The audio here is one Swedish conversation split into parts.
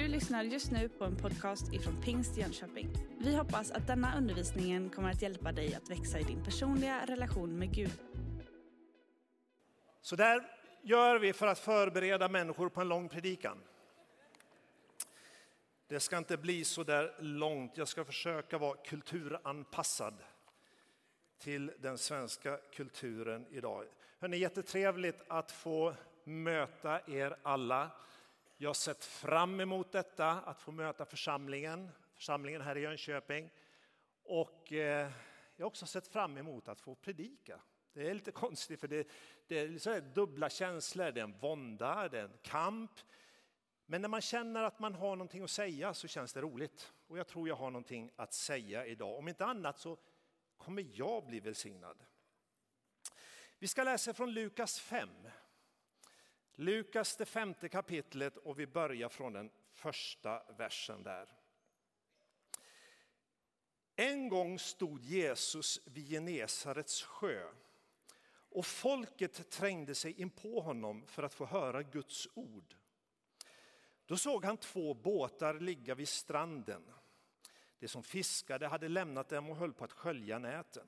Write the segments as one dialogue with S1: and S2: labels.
S1: Du lyssnar just nu på en podcast ifrån Pingst Jönköping. Vi hoppas att denna undervisning kommer att hjälpa dig att växa i din personliga relation med Gud.
S2: Så där gör vi för att förbereda människor på en lång predikan. Det ska inte bli så där långt. Jag ska försöka vara kulturanpassad till den svenska kulturen idag. Hörrni, jättetrevligt att få möta er alla. Jag har sett fram emot detta, att få möta församlingen, församlingen här i Jönköping. Och eh, jag har också sett fram emot att få predika. Det är lite konstigt, för det, det är så dubbla känslor. Det är en vånda, det är en kamp. Men när man känner att man har någonting att säga så känns det roligt. Och jag tror jag har någonting att säga idag. Om inte annat så kommer jag bli välsignad. Vi ska läsa från Lukas 5. Lukas det femte kapitlet och vi börjar från den första versen där. En gång stod Jesus vid Genesarets sjö och folket trängde sig in på honom för att få höra Guds ord. Då såg han två båtar ligga vid stranden. De som fiskade hade lämnat dem och höll på att skölja näten.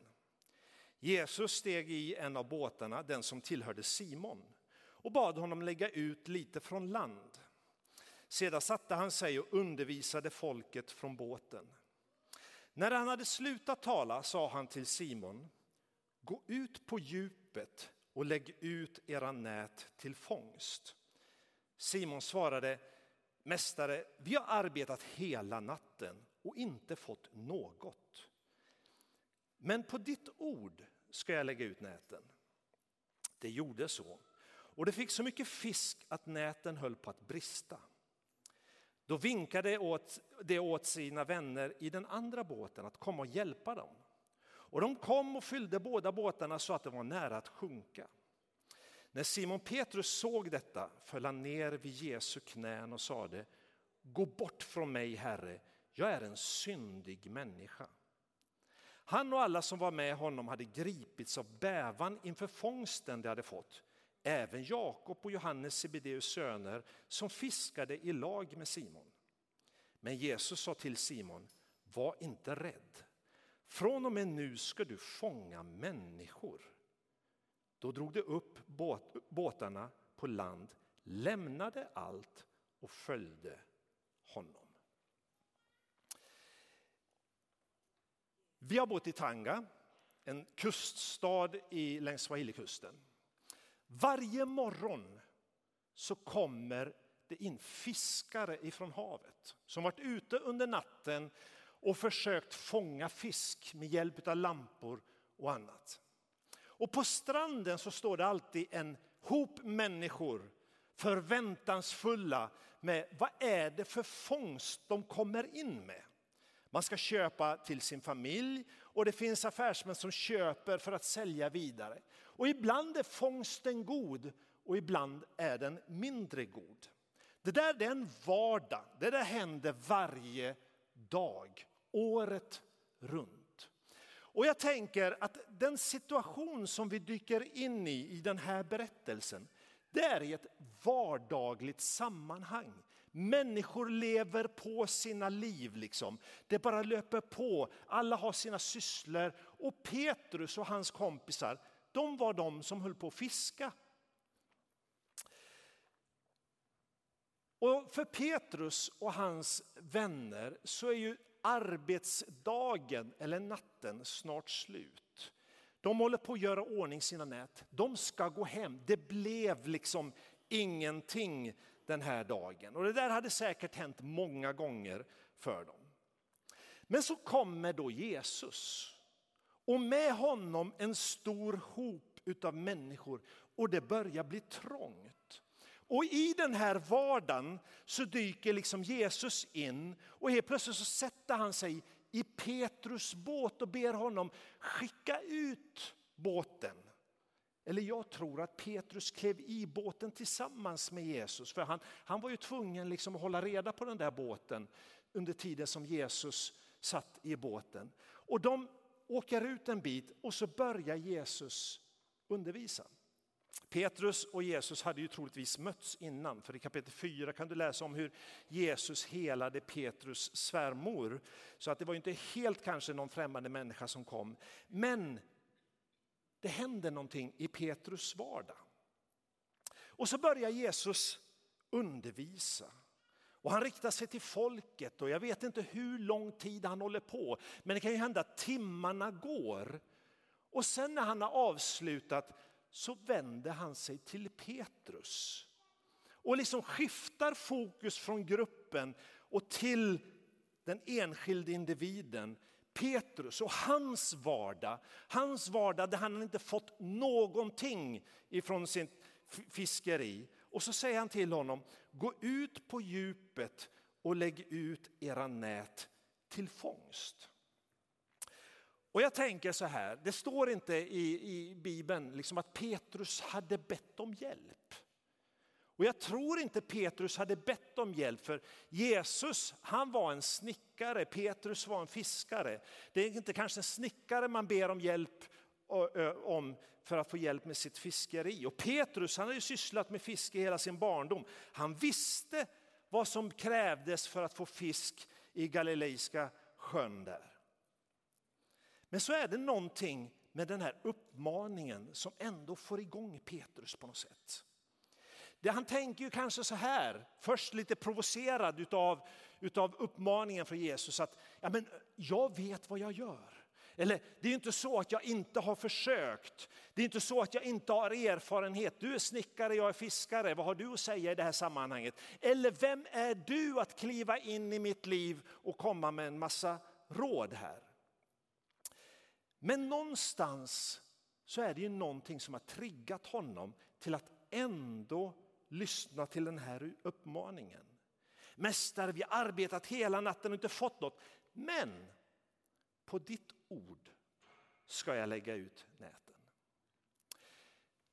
S2: Jesus steg i en av båtarna, den som tillhörde Simon, och bad honom lägga ut lite från land. Sedan satte han sig och undervisade folket från båten. När han hade slutat tala sa han till Simon, gå ut på djupet och lägg ut era nät till fångst. Simon svarade, Mästare, vi har arbetat hela natten och inte fått något. Men på ditt ord ska jag lägga ut näten. Det gjorde så, och det fick så mycket fisk att näten höll på att brista. Då vinkade åt, det åt sina vänner i den andra båten att komma och hjälpa dem. Och de kom och fyllde båda båtarna så att de var nära att sjunka. När Simon Petrus såg detta föll han ner vid Jesu knän och sade Gå bort från mig, Herre, jag är en syndig människa. Han och alla som var med honom hade gripits av bävan inför fångsten de hade fått. Även Jakob och Johannes Sebedeus söner som fiskade i lag med Simon. Men Jesus sa till Simon, var inte rädd. Från och med nu ska du fånga människor. Då drog de upp båt, båtarna på land, lämnade allt och följde honom. Vi har bott i Tanga, en kuststad i, längs Swahilikusten. Varje morgon så kommer det in fiskare ifrån havet som varit ute under natten och försökt fånga fisk med hjälp av lampor och annat. Och på stranden så står det alltid en hop människor förväntansfulla med vad är det för fångst de kommer in med. Man ska köpa till sin familj och det finns affärsmän som köper för att sälja vidare. Och ibland är fångsten god och ibland är den mindre god. Det där det är en vardag, det där händer varje dag, året runt. Och jag tänker att den situation som vi dyker in i i den här berättelsen, det är i ett vardagligt sammanhang. Människor lever på sina liv. Liksom. Det bara löper på. Alla har sina sysslor. Och Petrus och hans kompisar, de var de som höll på att fiska. Och för Petrus och hans vänner så är ju arbetsdagen eller natten snart slut. De håller på att göra ordning sina nät. De ska gå hem. Det blev liksom ingenting den här dagen. Och det där hade säkert hänt många gånger för dem. Men så kommer då Jesus och med honom en stor hop av människor och det börjar bli trångt. Och i den här vardagen så dyker liksom Jesus in och helt plötsligt så sätter han sig i Petrus båt och ber honom skicka ut båten. Eller jag tror att Petrus klev i båten tillsammans med Jesus. För han, han var ju tvungen liksom att hålla reda på den där båten under tiden som Jesus satt i båten. Och de åker ut en bit och så börjar Jesus undervisa. Petrus och Jesus hade ju troligtvis mötts innan, för i kapitel 4 kan du läsa om hur Jesus helade Petrus svärmor. Så att det var inte helt kanske någon främmande människa som kom. Men det hände någonting i Petrus vardag. Och så börjar Jesus undervisa. Och han riktar sig till folket och jag vet inte hur lång tid han håller på. Men det kan ju hända att timmarna går. Och sen när han har avslutat så vänder han sig till Petrus. Och liksom skiftar fokus från gruppen och till den enskilde individen. Petrus och hans vardag, hans vardag där han inte fått någonting ifrån sitt fiskeri. Och så säger han till honom, gå ut på djupet och lägg ut era nät till fångst. Och jag tänker så här, det står inte i, i Bibeln liksom att Petrus hade bett om hjälp. Och jag tror inte Petrus hade bett om hjälp för Jesus han var en snickare, Petrus var en fiskare. Det är inte kanske en snickare man ber om hjälp om för att få hjälp med sitt fiskeri. Och Petrus han hade sysslat med fiske hela sin barndom. Han visste vad som krävdes för att få fisk i Galileiska sjön där. Men så är det någonting med den här uppmaningen som ändå får igång Petrus på något sätt. Det han tänker ju kanske så här, först lite provocerad utav, utav uppmaningen från Jesus att ja, men jag vet vad jag gör. Eller det är inte så att jag inte har försökt. Det är inte så att jag inte har erfarenhet. Du är snickare, jag är fiskare. Vad har du att säga i det här sammanhanget? Eller vem är du att kliva in i mitt liv och komma med en massa råd här? Men någonstans så är det ju någonting som har triggat honom till att ändå lyssna till den här uppmaningen. Mästare, vi har arbetat hela natten och inte fått något. Men på ditt ord ska jag lägga ut näten.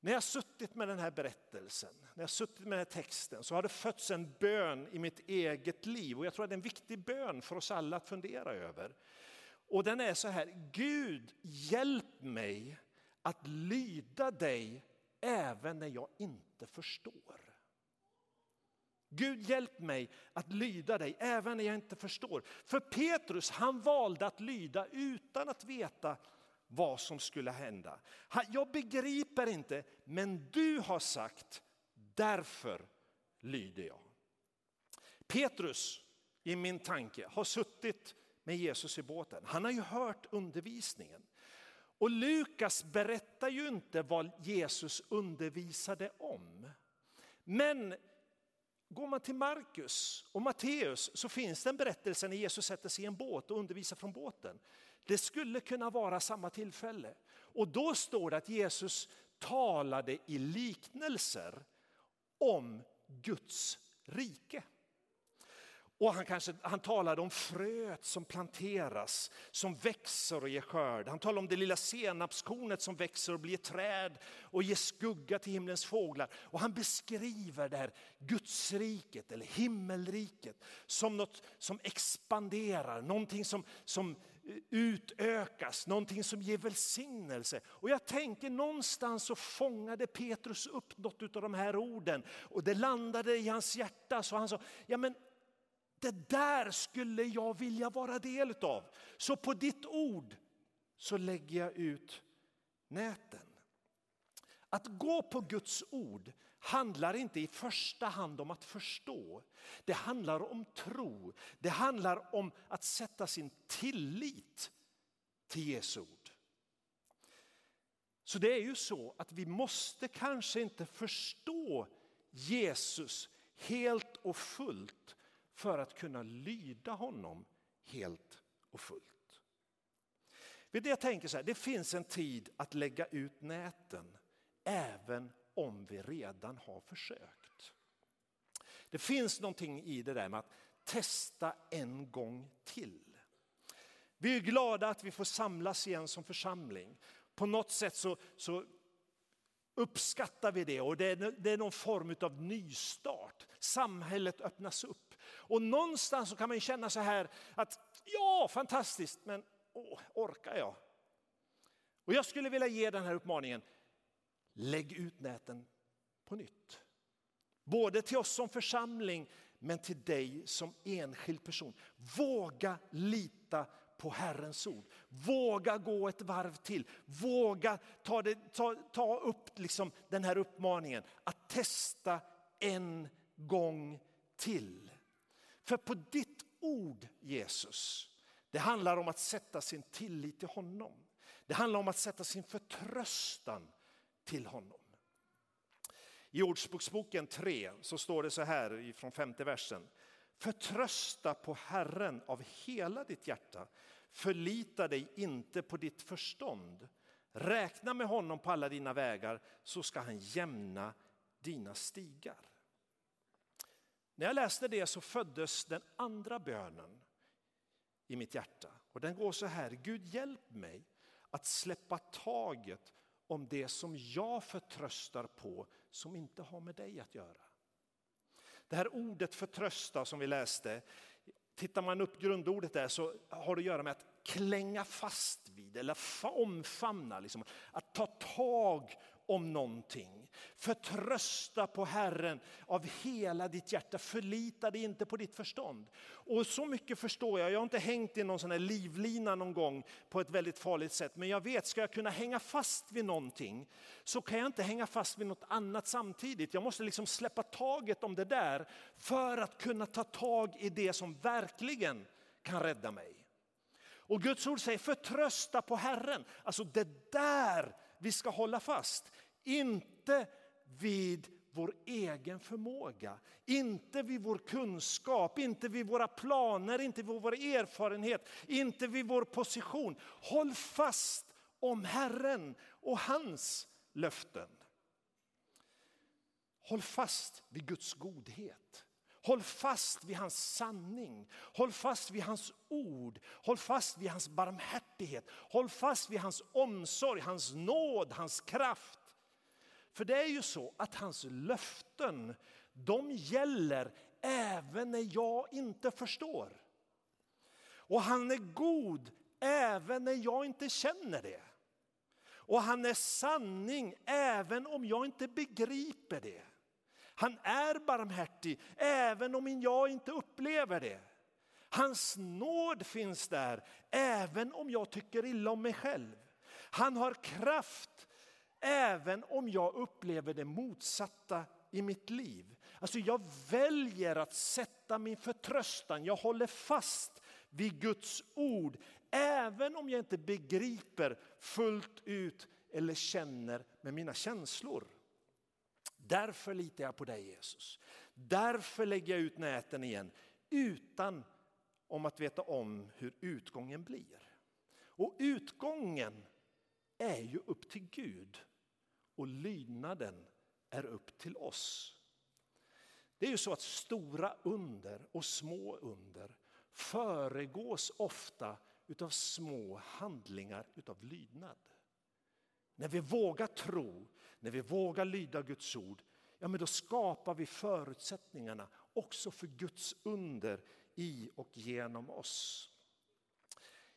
S2: När jag suttit med den här berättelsen, när jag suttit med den här texten så har det fötts en bön i mitt eget liv och jag tror att det är en viktig bön för oss alla att fundera över. Och den är så här, Gud hjälp mig att lyda dig även när jag inte förstår. Gud hjälp mig att lyda dig även när jag inte förstår. För Petrus han valde att lyda utan att veta vad som skulle hända. Jag begriper inte men du har sagt därför lyder jag. Petrus i min tanke har suttit med Jesus i båten. Han har ju hört undervisningen. Och Lukas berättar ju inte vad Jesus undervisade om. Men går man till Markus och Matteus så finns den berättelsen när Jesus sätter sig i en båt och undervisar från båten. Det skulle kunna vara samma tillfälle. Och då står det att Jesus talade i liknelser om Guds rike. Och han, kanske, han talade om fröet som planteras, som växer och ger skörd. Han talade om det lilla senapskornet som växer och blir ett träd och ger skugga till himlens fåglar. Och han beskriver det här Gudsriket eller himmelriket som något som expanderar, någonting som, som utökas, någonting som ger välsignelse. Och jag tänker någonstans så fångade Petrus upp något av de här orden och det landade i hans hjärta så han sa, ja men det där skulle jag vilja vara del av. Så på ditt ord så lägger jag ut näten. Att gå på Guds ord handlar inte i första hand om att förstå. Det handlar om tro. Det handlar om att sätta sin tillit till Jesu ord. Så det är ju så att vi måste kanske inte förstå Jesus helt och fullt för att kunna lyda honom helt och fullt. Vid det jag tänker så här, det finns en tid att lägga ut näten även om vi redan har försökt. Det finns någonting i det där med att testa en gång till. Vi är glada att vi får samlas igen som församling. På något sätt så, så uppskattar vi det och det är, det är någon form av nystart. Samhället öppnas upp. Och någonstans så kan man känna så här att ja, fantastiskt, men åh, orkar jag? Och jag skulle vilja ge den här uppmaningen. lägg ut näten på nytt. Både till oss som församling, men till dig som enskild person. Våga lita på Herrens ord. Våga gå ett varv till. Våga ta, det, ta, ta upp liksom den här uppmaningen att testa en gång till. För på ditt ord, Jesus, det handlar om att sätta sin tillit till honom. Det handlar om att sätta sin förtröstan till honom. I Ordsboksboken 3 så står det så här från femte versen. Förtrösta på Herren av hela ditt hjärta. Förlita dig inte på ditt förstånd. Räkna med honom på alla dina vägar så ska han jämna dina stigar. När jag läste det så föddes den andra bönen i mitt hjärta. Och den går så här, Gud hjälp mig att släppa taget om det som jag förtröstar på som inte har med dig att göra. Det här ordet förtrösta som vi läste, tittar man upp grundordet där så har det att göra med att klänga fast vid eller omfamna, liksom, att ta tag om någonting. Förtrösta på Herren av hela ditt hjärta, förlita dig inte på ditt förstånd. Och så mycket förstår jag, jag har inte hängt i någon sån här livlina någon gång på ett väldigt farligt sätt, men jag vet, ska jag kunna hänga fast vid någonting så kan jag inte hänga fast vid något annat samtidigt. Jag måste liksom släppa taget om det där för att kunna ta tag i det som verkligen kan rädda mig. Och Guds ord säger förtrösta på Herren. Alltså det där vi ska hålla fast. Inte vid vår egen förmåga, inte vid vår kunskap, inte vid våra planer, inte vid vår erfarenhet, inte vid vår position. Håll fast om Herren och hans löften. Håll fast vid Guds godhet. Håll fast vid hans sanning, håll fast vid hans ord, håll fast vid hans barmhärtighet, håll fast vid hans omsorg, hans nåd, hans kraft. För det är ju så att hans löften, de gäller även när jag inte förstår. Och han är god även när jag inte känner det. Och han är sanning även om jag inte begriper det. Han är barmhärtig även om jag inte upplever det. Hans nåd finns där även om jag tycker illa om mig själv. Han har kraft även om jag upplever det motsatta i mitt liv. Alltså jag väljer att sätta min förtröstan, jag håller fast vid Guds ord även om jag inte begriper fullt ut eller känner med mina känslor. Därför litar jag på dig Jesus. Därför lägger jag ut näten igen utan om att veta om hur utgången blir. Och utgången är ju upp till Gud och lydnaden är upp till oss. Det är ju så att stora under och små under föregås ofta utav små handlingar utav lydnad. När vi vågar tro, när vi vågar lyda Guds ord, ja men då skapar vi förutsättningarna också för Guds under i och genom oss.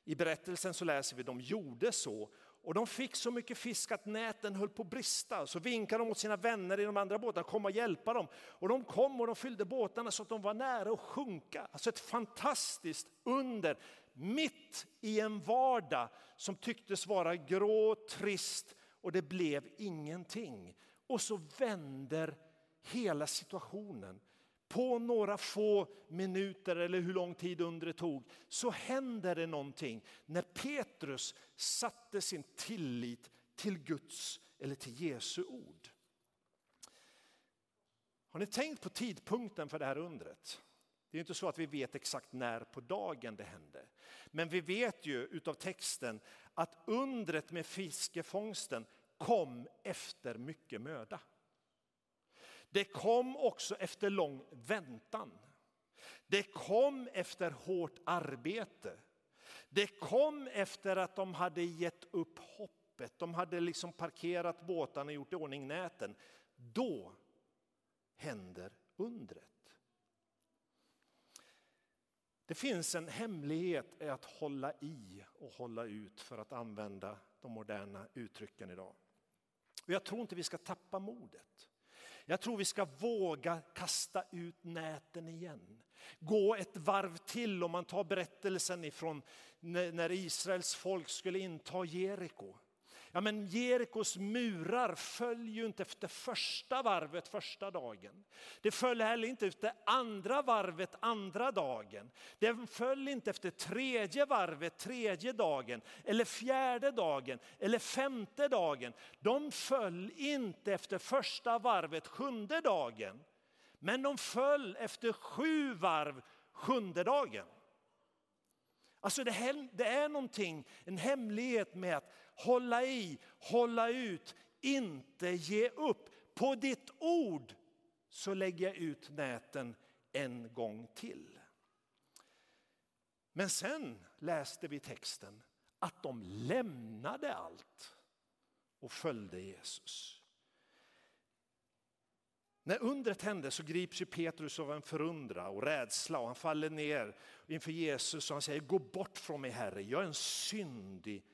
S2: I berättelsen så läser vi att de gjorde så och de fick så mycket fisk att näten höll på att brista. Så vinkade de åt sina vänner i de andra båtarna kom och hjälpa dem. Och de kom och de fyllde båtarna så att de var nära att sjunka. Alltså ett fantastiskt under mitt i en vardag som tycktes vara grå, trist och det blev ingenting. Och så vänder hela situationen. På några få minuter eller hur lång tid undret tog så händer det någonting när Petrus satte sin tillit till Guds eller till Jesu ord. Har ni tänkt på tidpunkten för det här undret? Det är inte så att vi vet exakt när på dagen det hände. Men vi vet ju utav texten att undret med fiskefångsten kom efter mycket möda. Det kom också efter lång väntan. Det kom efter hårt arbete. Det kom efter att de hade gett upp hoppet. De hade liksom parkerat båtarna och gjort i ordning näten. Då händer undret. Det finns en hemlighet i att hålla i och hålla ut för att använda de moderna uttrycken idag. Och jag tror inte vi ska tappa modet. Jag tror vi ska våga kasta ut näten igen. Gå ett varv till om man tar berättelsen ifrån när Israels folk skulle inta Jeriko. Ja, men Jerikos murar föll ju inte efter första varvet första dagen. Det föll heller inte efter andra varvet andra dagen. Det föll inte efter tredje varvet tredje dagen, eller fjärde dagen, eller femte dagen. De föll inte efter första varvet sjunde dagen. Men de föll efter sju varv sjunde dagen. Alltså det, det är någonting, en hemlighet med att hålla i, hålla ut, inte ge upp. På ditt ord så lägger jag ut näten en gång till. Men sen läste vi texten att de lämnade allt och följde Jesus. När undret hände så grips ju Petrus av en förundran och rädsla och han faller ner inför Jesus och han säger gå bort från mig Herre, jag är en syndig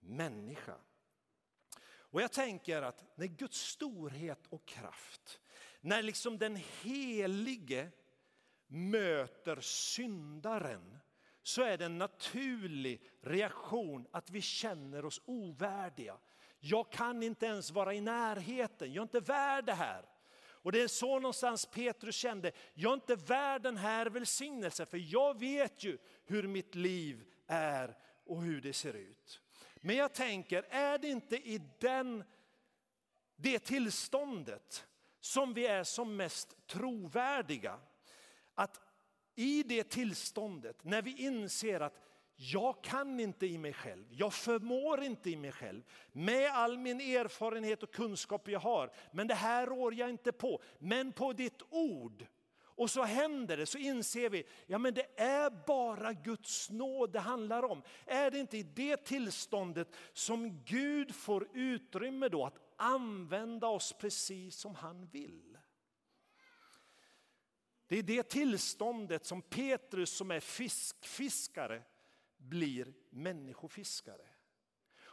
S2: människa. Och jag tänker att när Guds storhet och kraft, när liksom den helige möter syndaren så är det en naturlig reaktion att vi känner oss ovärdiga. Jag kan inte ens vara i närheten, jag är inte värd det här. Och det är så någonstans Petrus kände, jag är inte värd den här välsignelsen för jag vet ju hur mitt liv är och hur det ser ut. Men jag tänker, är det inte i den, det tillståndet som vi är som mest trovärdiga? Att i det tillståndet, när vi inser att jag kan inte i mig själv, jag förmår inte i mig själv med all min erfarenhet och kunskap jag har. Men det här rår jag inte på. Men på ditt ord och så händer det, så inser vi, ja men det är bara Guds nåd det handlar om. Är det inte i det tillståndet som Gud får utrymme då att använda oss precis som han vill? Det är det tillståndet som Petrus som är fiskfiskare blir människofiskare.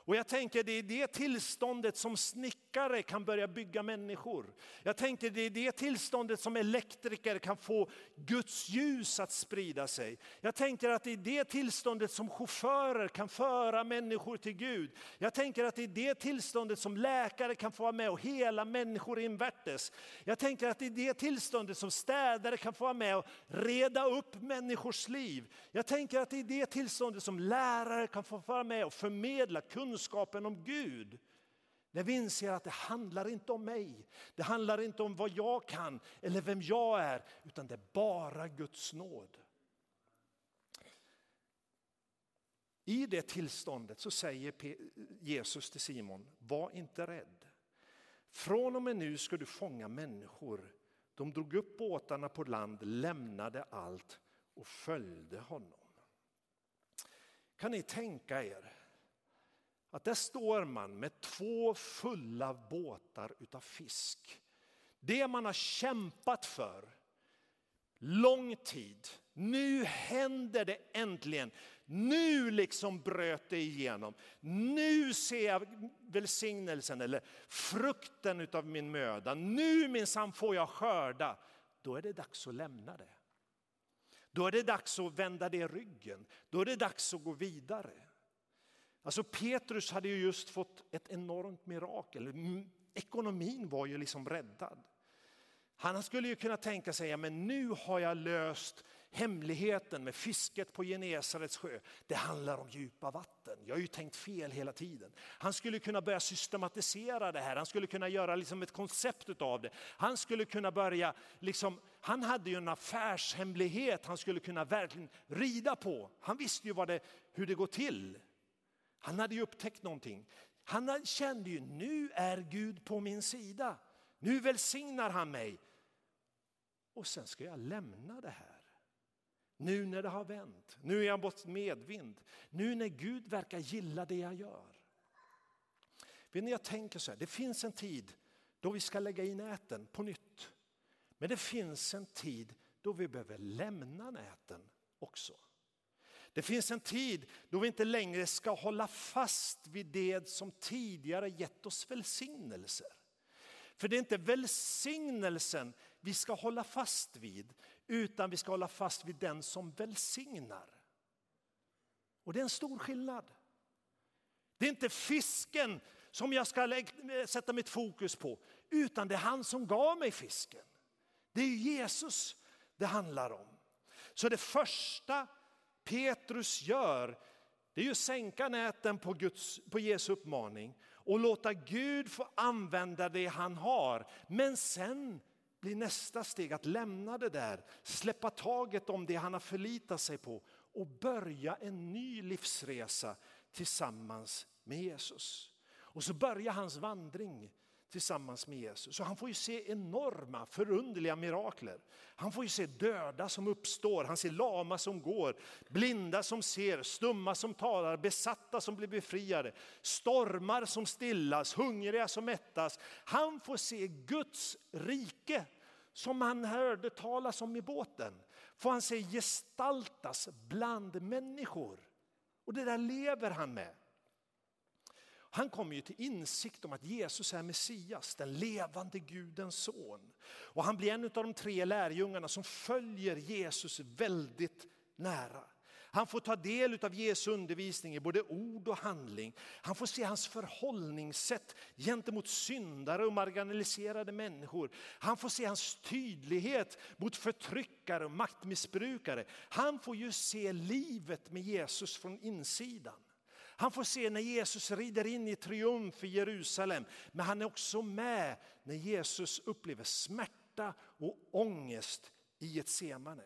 S2: Och jag tänker det är det tillståndet som snickare kan börja bygga människor. Jag tänker det är det tillståndet som elektriker kan få Guds ljus att sprida sig. Jag tänker att det är det tillståndet som chaufförer kan föra människor till Gud. Jag tänker att det är det tillståndet som läkare kan få vara med och hela människor invärtes. Jag tänker att det är det tillståndet som städare kan få vara med och reda upp människors liv. Jag tänker att det är det tillståndet som lärare kan få vara med och förmedla kunskap kunskapen om Gud. När vi inser att det handlar inte om mig, det handlar inte om vad jag kan eller vem jag är, utan det är bara Guds nåd. I det tillståndet så säger Jesus till Simon, var inte rädd. Från och med nu ska du fånga människor. De drog upp båtarna på land, lämnade allt och följde honom. Kan ni tänka er att där står man med två fulla båtar utav fisk. Det man har kämpat för lång tid. Nu händer det äntligen. Nu liksom bröt det igenom. Nu ser jag välsignelsen eller frukten utav min möda. Nu minsann får jag skörda. Då är det dags att lämna det. Då är det dags att vända det ryggen. Då är det dags att gå vidare. Alltså Petrus hade ju just fått ett enormt mirakel. Ekonomin var ju liksom räddad. Han skulle ju kunna tänka sig, ja, men nu har jag löst hemligheten med fisket på Genesarets sjö. Det handlar om djupa vatten. Jag har ju tänkt fel hela tiden. Han skulle kunna börja systematisera det här. Han skulle kunna göra liksom ett koncept av det. Han skulle kunna börja, liksom, han hade ju en affärshemlighet han skulle kunna verkligen rida på. Han visste ju vad det, hur det går till. Han hade ju upptäckt någonting. Han kände ju, nu är Gud på min sida. Nu välsignar han mig. Och sen ska jag lämna det här. Nu när det har vänt, nu är jag bort medvind. Nu när Gud verkar gilla det jag gör. Vet ni, jag tänker så här, det finns en tid då vi ska lägga i näten på nytt. Men det finns en tid då vi behöver lämna näten också. Det finns en tid då vi inte längre ska hålla fast vid det som tidigare gett oss välsignelser. För det är inte välsignelsen vi ska hålla fast vid, utan vi ska hålla fast vid den som välsignar. Och det är en stor skillnad. Det är inte fisken som jag ska sätta mitt fokus på, utan det är han som gav mig fisken. Det är Jesus det handlar om. Så det första Petrus gör, det är ju att sänka näten på, Guds, på Jesu uppmaning och låta Gud få använda det han har. Men sen blir nästa steg att lämna det där, släppa taget om det han har förlitat sig på och börja en ny livsresa tillsammans med Jesus. Och så börjar hans vandring tillsammans med Jesus. Så han får ju se enorma, förunderliga mirakler. Han får ju se döda som uppstår, han ser lama som går, blinda som ser, stumma som talar, besatta som blir befriade, stormar som stillas, hungriga som mättas. Han får se Guds rike som han hörde talas om i båten. Får han se gestaltas bland människor. Och det där lever han med. Han kommer ju till insikt om att Jesus är Messias, den levande Gudens son. Och han blir en av de tre lärjungarna som följer Jesus väldigt nära. Han får ta del av Jesu undervisning i både ord och handling. Han får se hans förhållningssätt gentemot syndare och marginaliserade människor. Han får se hans tydlighet mot förtryckare och maktmissbrukare. Han får ju se livet med Jesus från insidan. Han får se när Jesus rider in i triumf i Jerusalem. Men han är också med när Jesus upplever smärta och ångest i ett semane.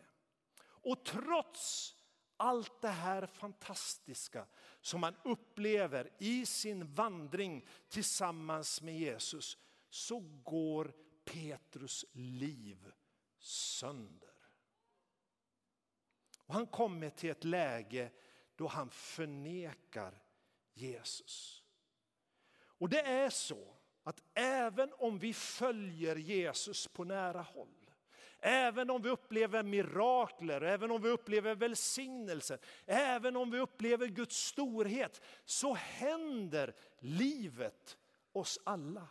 S2: Och trots allt det här fantastiska som han upplever i sin vandring tillsammans med Jesus så går Petrus liv sönder. Och han kommer till ett läge då han förnekar Jesus. Och det är så att även om vi följer Jesus på nära håll, även om vi upplever mirakler, även om vi upplever välsignelse, även om vi upplever Guds storhet, så händer livet oss alla.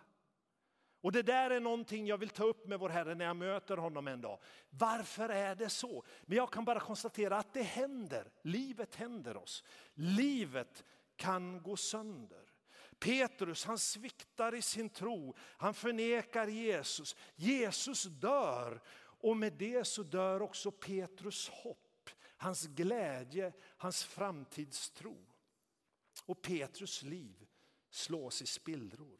S2: Och det där är någonting jag vill ta upp med vår Herre när jag möter honom en dag. Varför är det så? Men jag kan bara konstatera att det händer. Livet händer oss. Livet kan gå sönder. Petrus han sviktar i sin tro, han förnekar Jesus. Jesus dör och med det så dör också Petrus hopp, hans glädje, hans framtidstro. Och Petrus liv slås i spillror.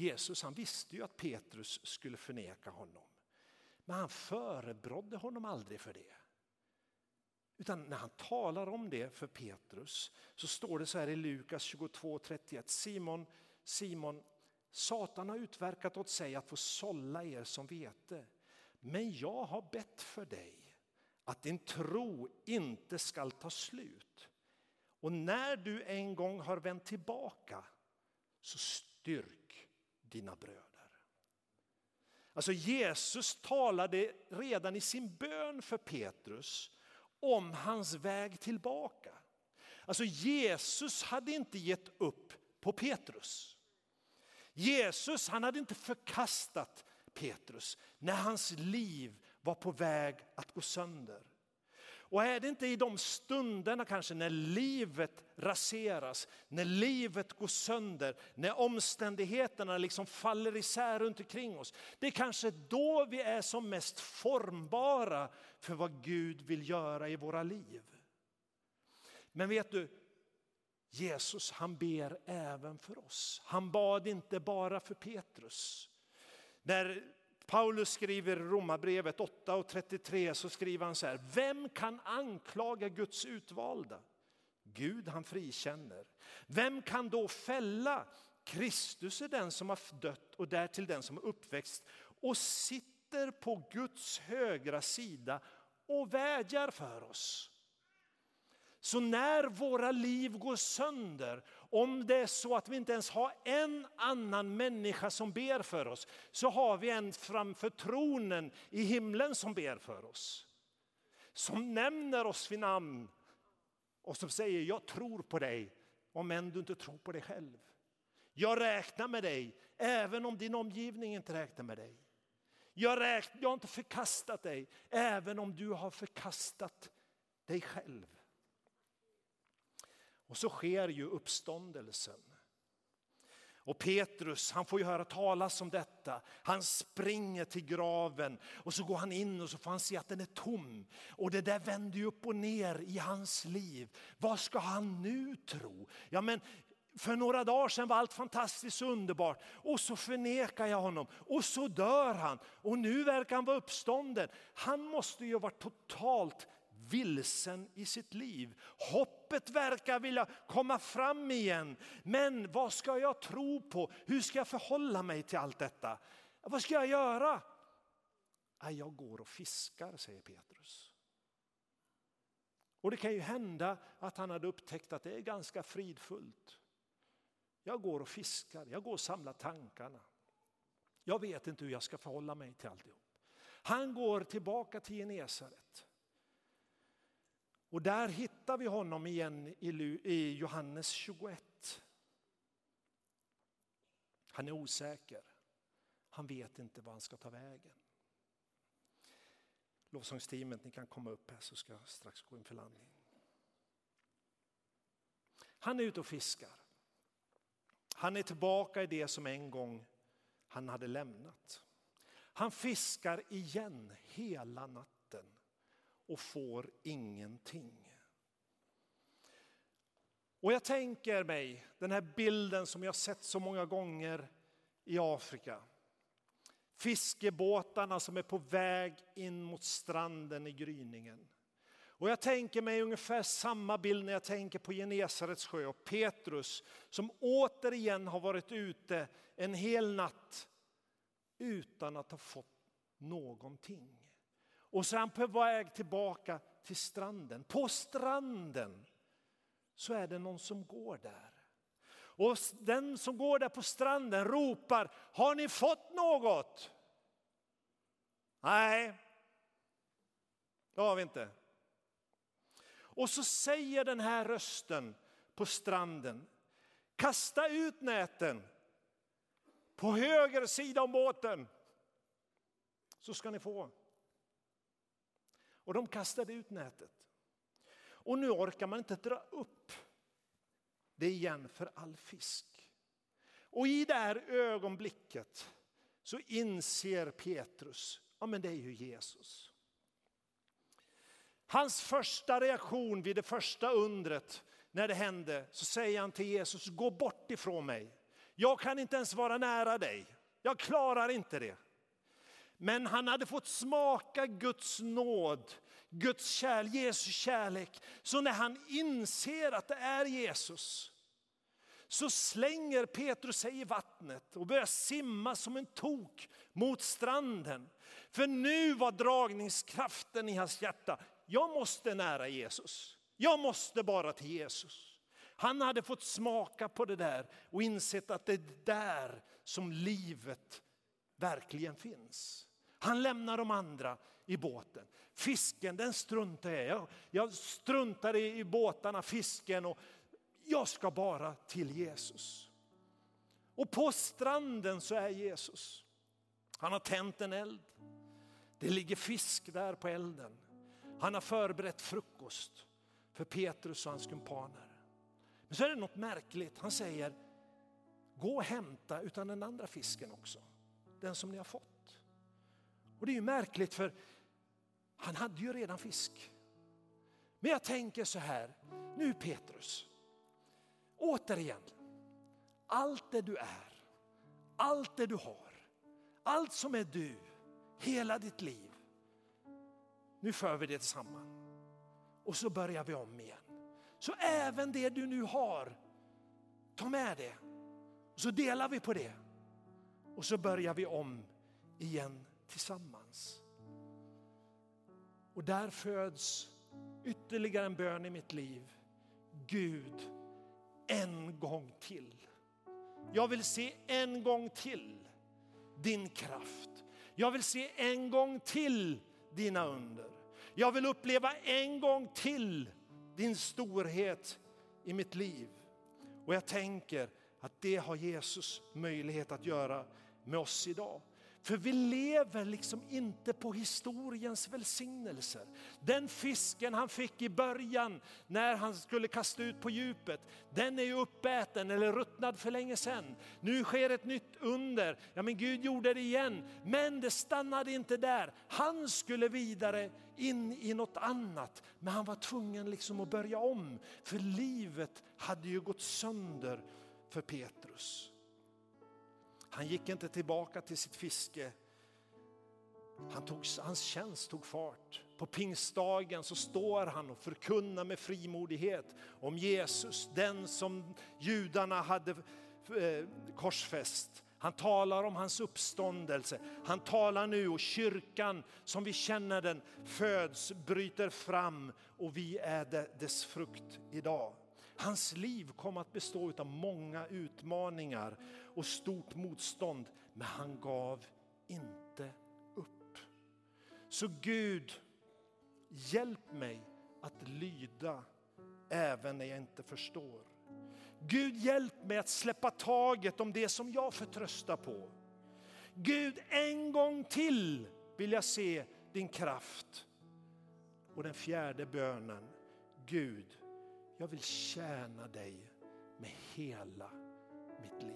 S2: Jesus han visste ju att Petrus skulle förneka honom. Men han förebrådde honom aldrig för det. Utan när han talar om det för Petrus så står det så här i Lukas 22.31. Simon, Simon, Satan har utverkat åt sig att få sålla er som vete. Men jag har bett för dig att din tro inte skall ta slut. Och när du en gång har vänt tillbaka så styrk dina bröder. Alltså Jesus talade redan i sin bön för Petrus om hans väg tillbaka. Alltså Jesus hade inte gett upp på Petrus. Jesus han hade inte förkastat Petrus när hans liv var på väg att gå sönder. Och är det inte i de stunderna kanske när livet raseras, när livet går sönder, när omständigheterna liksom faller isär runt omkring oss. Det är kanske då vi är som mest formbara för vad Gud vill göra i våra liv. Men vet du, Jesus han ber även för oss. Han bad inte bara för Petrus. När Paulus skriver i Romarbrevet 8 och 33 så skriver han så här. Vem kan anklaga Guds utvalda? Gud han frikänner. Vem kan då fälla? Kristus är den som har dött och därtill den som är uppväxt och sitter på Guds högra sida och vädjar för oss. Så när våra liv går sönder, om det är så att vi inte ens har en annan människa som ber för oss, så har vi en framför tronen i himlen som ber för oss. som nämner oss vid namn och som säger jag tror på dig om än du inte tror på dig själv. Jag räknar med dig även om din omgivning inte räknar med dig. Jag, räknar, jag har inte förkastat dig även om du har förkastat dig själv. Och så sker ju uppståndelsen. Och Petrus han får ju höra talas om detta. Han springer till graven och så går han in och så får han se att den är tom. Och det där vänder ju upp och ner i hans liv. Vad ska han nu tro? Ja, men för några dagar sedan var allt fantastiskt underbart och så förnekar jag honom och så dör han och nu verkar han vara uppstånden. Han måste ju vara totalt vilsen i sitt liv. Hoppet verkar vilja komma fram igen. Men vad ska jag tro på? Hur ska jag förhålla mig till allt detta? Vad ska jag göra? Jag går och fiskar, säger Petrus. Och det kan ju hända att han hade upptäckt att det är ganska fridfullt. Jag går och fiskar, jag går och samlar tankarna. Jag vet inte hur jag ska förhålla mig till alltihop. Han går tillbaka till Genesaret. Och där hittar vi honom igen i Johannes 21. Han är osäker. Han vet inte var han ska ta vägen. Lovsångsteamet, ni kan komma upp här så ska jag strax gå in för landning. Han är ute och fiskar. Han är tillbaka i det som en gång han hade lämnat. Han fiskar igen hela natten och får ingenting. Och jag tänker mig den här bilden som jag sett så många gånger i Afrika. Fiskebåtarna som är på väg in mot stranden i gryningen. Och jag tänker mig ungefär samma bild när jag tänker på Genesarets sjö och Petrus som återigen har varit ute en hel natt utan att ha fått någonting. Och så är han på väg tillbaka till stranden. På stranden så är det någon som går där. Och den som går där på stranden ropar, har ni fått något? Nej, det har vi inte. Och så säger den här rösten på stranden, kasta ut näten på höger sida om båten så ska ni få. Och de kastade ut nätet. Och nu orkar man inte dra upp det igen för all fisk. Och i det här ögonblicket så inser Petrus, ja men det är ju Jesus. Hans första reaktion vid det första undret när det hände så säger han till Jesus, gå bort ifrån mig. Jag kan inte ens vara nära dig. Jag klarar inte det. Men han hade fått smaka Guds nåd, Guds kärlek, Jesu kärlek. Så när han inser att det är Jesus så slänger Petrus sig i vattnet och börjar simma som en tok mot stranden. För nu var dragningskraften i hans hjärta, jag måste nära Jesus. Jag måste bara till Jesus. Han hade fått smaka på det där och insett att det är där som livet verkligen finns. Han lämnar de andra i båten. Fisken den struntar jag Jag, jag struntar i, i båtarna, fisken och jag ska bara till Jesus. Och på stranden så är Jesus. Han har tänt en eld. Det ligger fisk där på elden. Han har förberett frukost för Petrus och hans kumpaner. Men så är det något märkligt. Han säger, gå och hämta utan den andra fisken också. Den som ni har fått. Och det är ju märkligt för han hade ju redan fisk. Men jag tänker så här, nu Petrus, återigen, allt det du är, allt det du har, allt som är du, hela ditt liv. Nu för vi det tillsammans och så börjar vi om igen. Så även det du nu har, ta med det. Så delar vi på det. Och så börjar vi om igen tillsammans. Och där föds ytterligare en bön i mitt liv. Gud, en gång till. Jag vill se en gång till din kraft. Jag vill se en gång till dina under. Jag vill uppleva en gång till din storhet i mitt liv. Och jag tänker att det har Jesus möjlighet att göra med oss idag. För vi lever liksom inte på historiens välsignelser. Den fisken han fick i början när han skulle kasta ut på djupet, den är ju uppäten eller ruttnad för länge sedan. Nu sker ett nytt under. Ja men Gud gjorde det igen. Men det stannade inte där. Han skulle vidare in i något annat. Men han var tvungen liksom att börja om. För livet hade ju gått sönder för Petrus. Han gick inte tillbaka till sitt fiske. Han tog, hans tjänst tog fart. På pingstdagen så står han och förkunnar med frimodighet om Jesus, den som judarna hade eh, korsfäst. Han talar om hans uppståndelse. Han talar nu och kyrkan som vi känner den föds, bryter fram och vi är dess frukt idag. Hans liv kom att bestå av många utmaningar och stort motstånd, men han gav inte upp. Så Gud, hjälp mig att lyda även när jag inte förstår. Gud, hjälp mig att släppa taget om det som jag förtröstar på. Gud, en gång till vill jag se din kraft. Och den fjärde bönen, Gud, jag vill tjäna dig med hela mitt liv.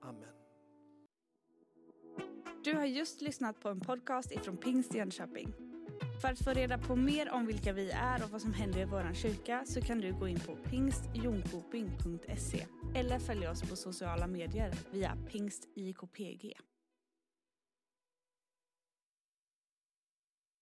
S2: Amen.
S1: Du har just lyssnat på en podcast ifrån Pingst Jönköping. För att få reda på mer om vilka vi är och vad som händer i vår kyrka så kan du gå in på pingstjonkoping.se eller följa oss på sociala medier via pingstjkpg.